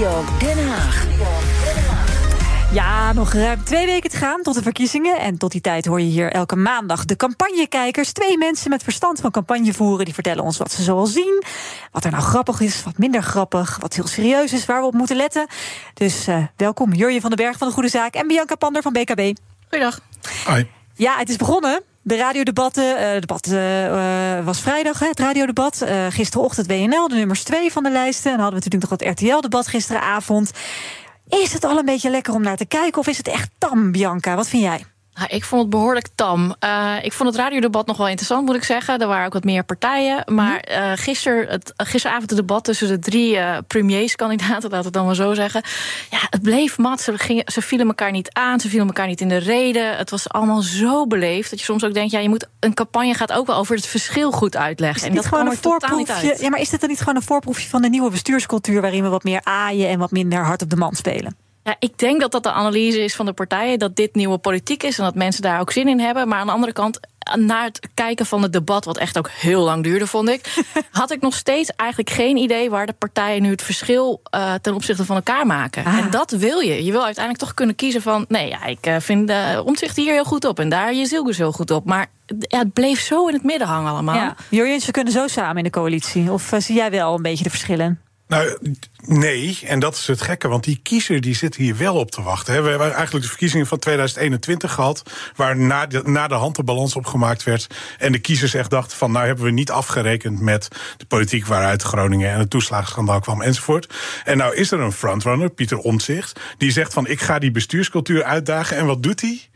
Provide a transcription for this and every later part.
Studio Den Haag. Ja, nog ruim twee weken te gaan tot de verkiezingen. En tot die tijd hoor je hier elke maandag de campagnekijkers. Twee mensen met verstand van campagne voeren. Die vertellen ons wat ze zoal zien. Wat er nou grappig is, wat minder grappig. Wat heel serieus is, waar we op moeten letten. Dus uh, welkom, Jurje van den Berg van de Goede Zaak. En Bianca Pander van BKB. Goeiedag. Hoi. Ja, het is begonnen. De radiodebatten. Het debat uh, was vrijdag, het radiodebat. Gisterochtend WNL, de nummers 2 van de lijsten. En dan hadden we natuurlijk nog het RTL-debat gisteravond. Is het al een beetje lekker om naar te kijken of is het echt tam, Bianca? Wat vind jij? Nou, ik vond het behoorlijk tam. Uh, ik vond het radiodebat nog wel interessant, moet ik zeggen. Er waren ook wat meer partijen. Maar uh, gister, het, gisteravond het debat tussen de drie uh, premierskandidaten, laat het dan maar zo zeggen. Ja, het bleef mat. Ze, gingen, ze vielen elkaar niet aan, ze vielen elkaar niet in de reden. Het was allemaal zo beleefd dat je soms ook denkt: ja, je moet een campagne gaat ook wel over het verschil goed uitleggen. en dat gewoon een voorproefje. Ja, maar is dit dan niet gewoon een voorproefje van de nieuwe bestuurscultuur waarin we wat meer aaien en wat minder hard op de man spelen? Ja, ik denk dat dat de analyse is van de partijen. Dat dit nieuwe politiek is en dat mensen daar ook zin in hebben. Maar aan de andere kant, na het kijken van het debat, wat echt ook heel lang duurde, vond ik. had ik nog steeds eigenlijk geen idee waar de partijen nu het verschil uh, ten opzichte van elkaar maken. Ah. En dat wil je. Je wil uiteindelijk toch kunnen kiezen van. Nee, ja, ik uh, vind de omzicht hier heel goed op en daar je Zilgus heel goed op. Maar ja, het bleef zo in het midden hangen allemaal. Ja. Jurjen, ze kunnen zo samen in de coalitie. Of uh, zie jij wel een beetje de verschillen? Nou, nee, en dat is het gekke, want die kiezer die zit hier wel op te wachten. We hebben eigenlijk de verkiezingen van 2021 gehad, waar na de, hand de balans opgemaakt werd. En de kiezers echt dachten van, nou hebben we niet afgerekend met de politiek waaruit Groningen en het toeslagenschandaal kwam enzovoort. En nou is er een frontrunner, Pieter Omtzigt, die zegt van, ik ga die bestuurscultuur uitdagen. En wat doet hij?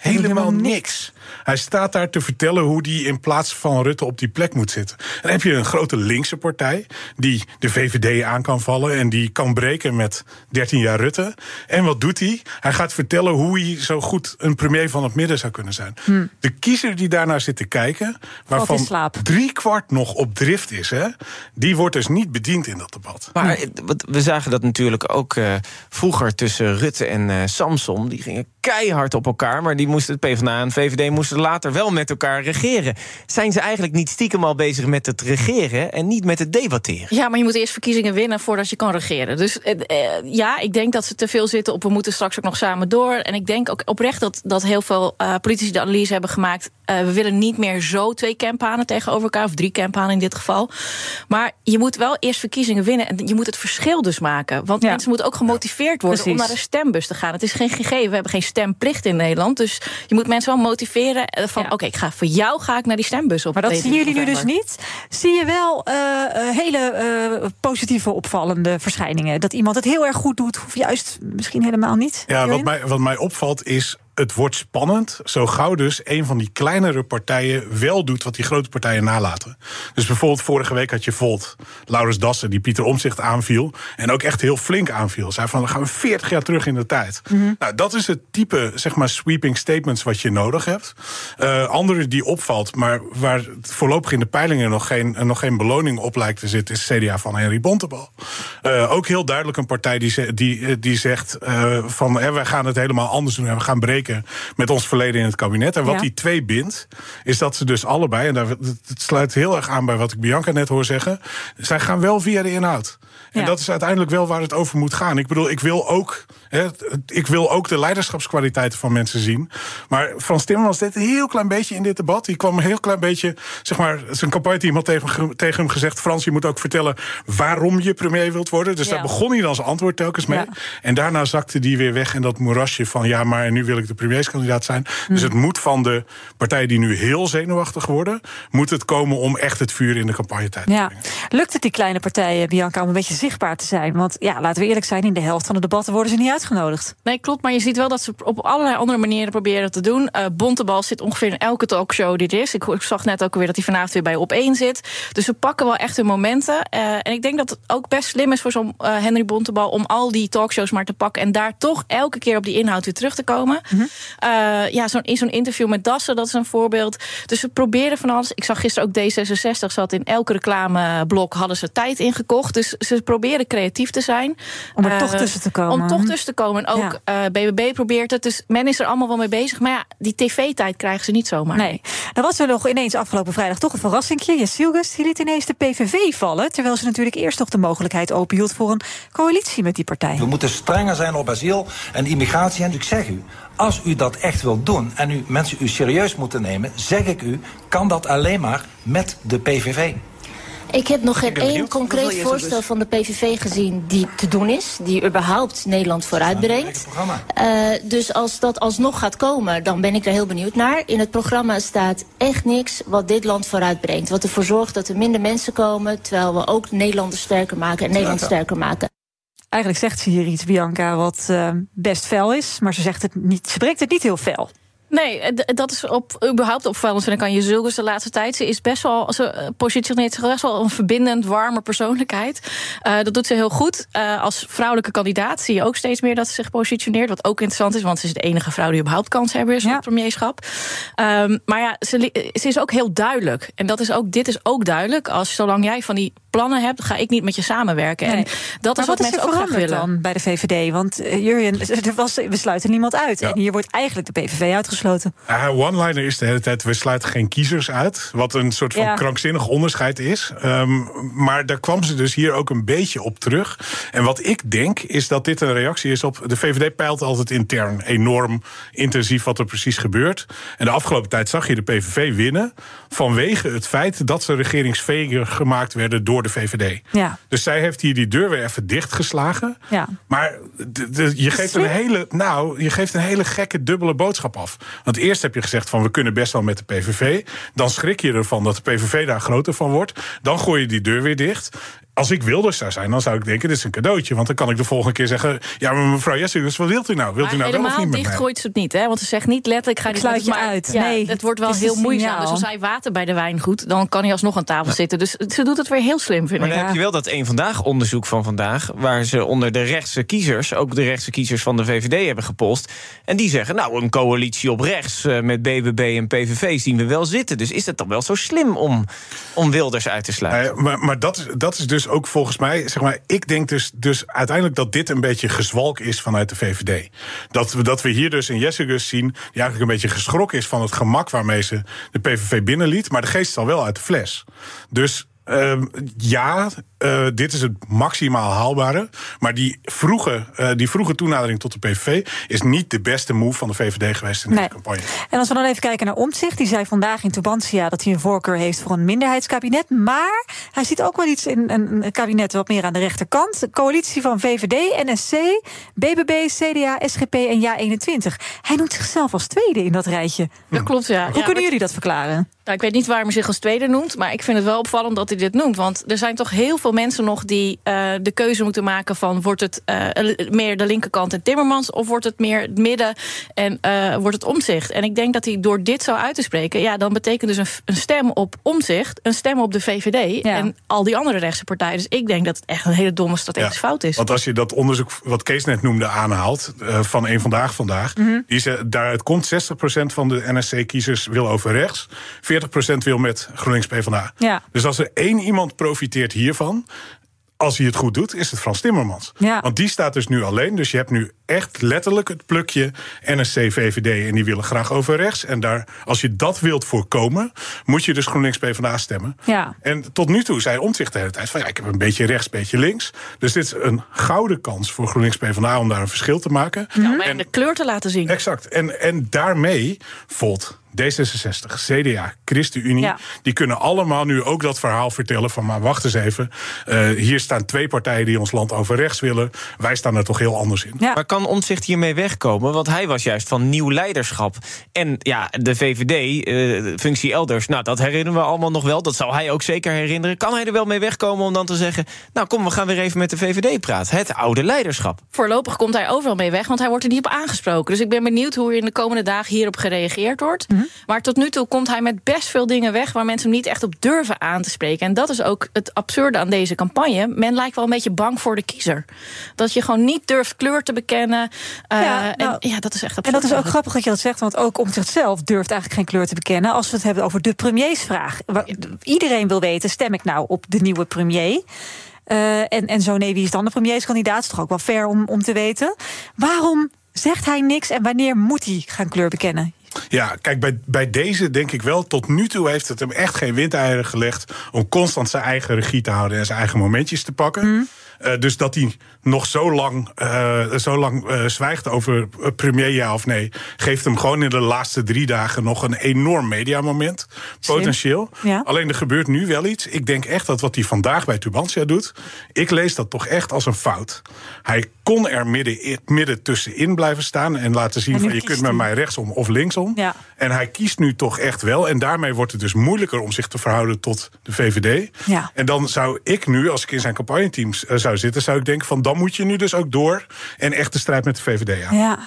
Helemaal niks. Hij staat daar te vertellen hoe hij in plaats van Rutte op die plek moet zitten. En dan heb je een grote linkse partij die de VVD aan kan vallen en die kan breken met 13 jaar Rutte. En wat doet hij? Hij gaat vertellen hoe hij zo goed een premier van het midden zou kunnen zijn. Hm. De kiezer die daarnaar zit te kijken, waarvan drie kwart nog op drift is, hè, die wordt dus niet bediend in dat debat. Maar we zagen dat natuurlijk ook uh, vroeger tussen Rutte en uh, Samson. Die gingen keihard op elkaar, maar die moesten het PvdA en VVD moesten later wel met elkaar regeren. Zijn ze eigenlijk niet stiekem al bezig met het regeren en niet met het debatteren? Ja, maar je moet eerst verkiezingen winnen voordat je kan regeren. Dus eh, ja, ik denk dat ze te veel zitten op we moeten straks ook nog samen door. En ik denk ook oprecht dat, dat heel veel uh, politici de analyse hebben gemaakt. Uh, we willen niet meer zo twee campanen tegenover elkaar, of drie campanen in dit geval. Maar je moet wel eerst verkiezingen winnen en je moet het verschil dus maken. Want ja. mensen moeten ook gemotiveerd worden Precies. om naar de stembus te gaan. Het is geen gegeven, we hebben geen stemplicht in Nederland. Dus je moet mensen wel motiveren van ja. oké, ik ga voor jou ga ik naar die stembus op. Maar dat zien jullie nu dus niet. Zie je wel uh, hele uh, positieve opvallende verschijningen? Dat iemand het heel erg goed doet, of juist misschien helemaal niet? Ja, wat mij, wat mij opvalt is het wordt spannend. Zo gauw dus een van die kleinere partijen wel doet wat die grote partijen nalaten. Dus bijvoorbeeld vorige week had je Volt, Laurens Dassen, die Pieter Omzicht aanviel. En ook echt heel flink aanviel. Zei van, dan gaan we 40 jaar terug in de tijd. Mhm. Mm -hmm. Nou, dat is het type, zeg maar, sweeping statements wat je nodig hebt. Uh, andere die opvalt, maar waar voorlopig in de peilingen nog geen, nog geen beloning op lijkt te zitten, is CDA van Henry Bontebal. Uh, ook heel duidelijk een partij die, die, die zegt uh, van, eh, wij gaan het helemaal anders doen en we gaan breken met ons verleden in het kabinet. En wat Ja. die twee bindt, is dat ze dus allebei, en daar, het sluit heel erg aan bij wat ik Bianca net hoor zeggen, zij gaan wel via de inhoud. En Ja. dat is uiteindelijk wel waar het over moet gaan. Ik bedoel, ik wil ook, hè, ik wil ook de leiderschapskwaliteiten van mensen zien. Maar Frans Timmermans deed een heel klein beetje in dit debat. Die kwam een heel klein beetje, zeg maar, zijn campagne had tegen, tegen hem gezegd: Frans, je moet ook vertellen waarom je premier wilt worden. Dus Ja. daar begon hij dan zijn antwoord telkens mee. Ja. En daarna zakte die weer weg in dat moerasje van ja, maar nu wil ik de premierskandidaat zijn. Dus het moet van de partijen die nu heel zenuwachtig worden, moet het komen om echt het vuur in de campagnetijd te Ja. brengen. Lukt het die kleine partijen, Bianca, om een beetje zichtbaar te zijn? Want ja, laten we eerlijk zijn, in de helft van de debatten worden ze niet uitgenodigd. Nee, klopt. Maar je ziet wel dat ze op allerlei andere manieren proberen te doen. Eh Bontebal zit ongeveer in elke talkshow die er is. Ik, ik zag net ook weer dat hij vanavond weer bij op één zit. Dus ze pakken wel echt hun momenten. Eh, en ik denk dat het ook best slim is voor zo'n eh, Henry Bontebal... om al die talkshows maar te pakken... en daar toch elke keer op die inhoud weer terug te komen. Eh, ja, zo'n, in zo'n interview met Dassen, dat is een voorbeeld. Dus ze proberen van alles. Ik zag gisteren ook D66 zat in elke reclameblok... hadden ze tijd ingekocht. Dus ze proberen creatief te zijn. Om er toch tussen te komen. Om toch tussen te komen. En ook BBB probeert het. Dus men is er allemaal wel mee bezig. Maar ja, die tv-tijd krijgen ze niet zomaar. Nee. Dan was er nog ineens afgelopen vrijdag toch een verrassingje. Jessielgus die liet ineens de PVV vallen. Terwijl ze natuurlijk eerst nog de mogelijkheid openhield voor een coalitie met die partij. We moeten strenger zijn op asiel en immigratie. En ik zeg u, als u dat echt wilt doen en u mensen u serieus moeten nemen, zeg ik u, kan dat alleen maar met de PVV. Ik heb nog geen één concreet voorstel van de PVV gezien die te doen is. Die überhaupt Nederland vooruitbrengt. Uh, dus als dat alsnog gaat komen, dan ben ik er heel benieuwd naar. In het programma staat echt niks wat dit land vooruitbrengt. Wat ervoor zorgt dat er minder mensen komen... terwijl we ook Nederlanders sterker maken en Nederland sterker maken. Eigenlijk zegt ze hier iets, Bianca, wat uh, best fel is. Maar ze, zegt het niet, ze brengt het niet heel fel. Nee, dat is op, überhaupt opvallend vind ik aan je Zulgus de laatste tijd. Ze is best wel, ze eh, positioneert zich best wel een verbindend, warme persoonlijkheid. Uh, dat doet ze heel goed. Uh, als vrouwelijke kandidaat zie je ook steeds meer dat ze zich positioneert. Wat ook interessant is, want ze is de enige vrouw die überhaupt kans hebben in het premierschap. Um, maar ja, ze, ze, is ook heel duidelijk. En dat is ook, dit is ook duidelijk. Als zolang jij van die plannen hebt, ga ik niet met je samenwerken. Nee. En dat is wat, wat mensen ook graag willen. dan bij de VVD? Want uh, Jurjen, er was, we sluiten niemand uit. En hier wordt eigenlijk de PVV uitgesloten. Uh, One-liner is de hele tijd, we sluiten geen kiezers uit. Wat een soort van krankzinnig onderscheid is. Um, maar daar kwam ze dus hier ook een beetje op terug. En wat ik denk, is dat dit een reactie is op... de VVD peilt altijd intern enorm intensief wat er precies gebeurt. En de afgelopen tijd zag je de PVV winnen... vanwege het feit dat ze regeringsveger gemaakt werden... door de VVD. Ja. Dus zij heeft hier die deur weer even dichtgeslagen. Ja. Maar je, geeft een hele, nou, je geeft een hele gekke dubbele boodschap af. Want eerst heb je gezegd van we kunnen best wel met de PVV. Dan schrik je ervan dat de PVV daar groter van wordt. Dan gooi je die deur weer dicht als ik Wilders zou zijn, dan zou ik denken: dit is een cadeautje. Want dan kan ik de volgende keer zeggen: ja, maar mevrouw Jessicus, wat wilt u nou? Wilt u nou wel of niet? dicht gooit ze het niet, hè? Want ze zegt niet letterlijk: ga die sluit je uit. nee, het wordt wel heel moeizaam. Dus als hij water bij de wijn goed, dan kan hij alsnog aan tafel zitten. Dus ze doet het weer heel slim, vind maar ik. dan heb je wel dat één vandaag onderzoek van vandaag, waar ze onder de rechtse kiezers, ook de rechtse kiezers van de VVD, hebben gepost. En die zeggen: nou, een coalitie op rechts eh, met BBB en PVV zien we wel zitten. Dus is het dan wel zo slim om, om Wilders uit te sluiten? Uh, maar maar dat, dat is dus ook volgens mij zeg maar, ik denk dus, dus uiteindelijk dat dit een beetje gezwalk is vanuit de VVD. Dat we, dat we hier dus een Jessigus zien, die eigenlijk een beetje geschrokken is van het gemak waarmee ze de PVV binnenliet. Maar de geest is al wel uit de fles. Dus uh, ja, uh, dit is het maximaal haalbare. Maar die vroege, uh, die vroege toenadering tot de PVV is niet de beste move van de VVD geweest in nee. deze campagne. En als we dan even kijken naar Omtzigt, die zei vandaag in Tubantia dat hij een voorkeur heeft voor een minderheidskabinet. Maar hij ziet ook wel iets in een kabinet wat meer aan de rechterkant. De coalitie van VVD, NSC, BBB, CDA, SGP en JA21. Hij noemt zichzelf als tweede in dat rijtje. Dat klopt, ja. Hoe kunnen jullie dat verklaren? Nou, ik weet niet waarom hij zich als tweede noemt, maar ik vind het wel opvallend dat hij dit noemt. Want er zijn toch heel veel mensen nog die uh, de keuze moeten maken van wordt het uh, meer de linkerkant en Timmermans of wordt het meer het midden en uh, wordt het omzicht. En ik denk dat hij door dit zo uit te spreken, ja, dan betekent dus een, een stem op omzicht, een stem op de VVD ja. en al die andere rechtse partijen. Dus ik denk dat het echt een hele domme strategische ja, fout is. Want als je dat onderzoek wat Kees net noemde aanhaalt van een vandaag vandaag, mm -hmm. die ze, daaruit komt 60% van de NSC-kiezers wil over rechts, 40% wil met GroenLinks PvdA. Ja. Dus als er één iemand profiteert hiervan, als hij het goed doet, is het Frans Timmermans. Ja. Want die staat dus nu alleen. Dus je hebt nu echt letterlijk het plukje NSC, VVD... en die willen graag over rechts. En daar, als je dat wilt voorkomen... moet je dus GroenLinks PvdA stemmen. Ja. En tot nu toe zei Omtzigt de hele tijd... van ja, ik heb een beetje rechts, een beetje links. Dus dit is een gouden kans voor GroenLinks PvdA... om daar een verschil te maken. Ja, en de kleur te laten zien. Exact. En, en daarmee volt D66, CDA, ChristenUnie, ja. die kunnen allemaal nu ook dat verhaal vertellen van maar wacht eens even, uh, hier staan twee partijen die ons land over rechts willen, wij staan er toch heel anders in. Ja. Maar kan Omtzigt hiermee wegkomen? Want hij was juist van nieuw leiderschap. En ja, de VVD, uh, functie elders, nou dat herinneren we allemaal nog wel, dat zal hij ook zeker herinneren. Kan hij er wel mee wegkomen om dan te zeggen, nou kom, we gaan weer even met de VVD praten. Het oude leiderschap. Voorlopig komt hij overal mee weg, want hij wordt er niet op aangesproken. Dus ik ben benieuwd hoe er in de komende dagen hierop gereageerd wordt. Mm -hmm. Maar tot nu toe komt hij met best veel dingen weg waar mensen hem niet echt op durven aan te spreken. En dat is ook het absurde aan deze campagne. Men lijkt wel een beetje bang voor de kiezer. Dat je gewoon niet durft kleur te bekennen. Uh, ja, nou, en, ja, dat is echt absurd. En dat is ook grappig dat je dat zegt, want ook om zichzelf durft eigenlijk geen kleur te bekennen. Als we het hebben over de premiersvraag. Iedereen wil weten: stem ik nou op de nieuwe premier? en, en zo nee, wie is dan de premierskandidaat? Is toch ook wel fair om, om te weten. Waarom zegt hij niks en wanneer moet hij gaan kleur bekennen? Ja, kijk, bij, bij deze denk ik wel, tot nu toe heeft het hem echt geen windeieren gelegd om constant zijn eigen regie te houden en zijn eigen momentjes te pakken. Mm. Uh, dus dat hij nog zo lang, uh, zo lang uh, zwijgt over premier ja of nee, geeft hem gewoon in de laatste drie dagen nog een enorm mediamoment. Potentieel. Ja. Alleen er gebeurt nu wel iets. Ik denk echt dat wat hij vandaag bij Tubantia doet, ik lees dat toch echt als een fout. Hij kon er midden, midden tussenin blijven staan en laten zien van je kunt met mij rechtsom of linksom. Ja. En hij kiest nu toch echt wel. En daarmee wordt het dus moeilijker om zich te verhouden tot de VVD. Ja. En dan zou ik nu, als ik in zijn campagneteams zou zitten, zou ik denken van dan moet je nu dus ook door en echt de strijd met de VVD aan. Ja,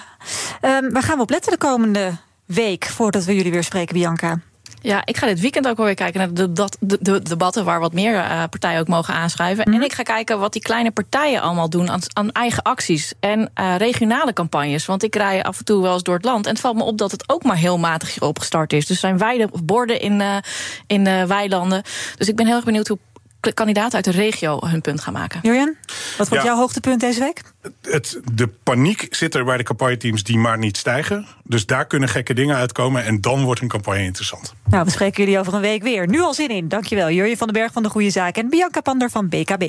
um, waar gaan we op letten de komende week voordat we jullie weer spreken, Bianca? Ja, ik ga dit weekend ook weer kijken naar de, de, de debatten waar wat meer uh, partijen ook mogen aanschrijven. En mhm. ik ga kijken wat die kleine partijen allemaal doen aan, aan eigen acties en uh, regionale campagnes. Want ik rij af en toe wel eens door het land. En het valt me op dat het ook maar heel matig opgestart is. Dus er zijn weide borden in, uh, in weilanden. Dus ik ben heel erg benieuwd hoe kandidaten uit de regio hun punt gaan maken. Julian, wat wordt jouw hoogtepunt deze week? Het, de paniek zit er bij de campagneteams die maar niet stijgen. Dus daar kunnen gekke dingen uitkomen en dan wordt een campagne interessant. Nou, we spreken jullie over een week weer. Nu al zin in. Dankjewel, Jurje van den Berg van de Goede Zaak en Bianca Pander van BKB.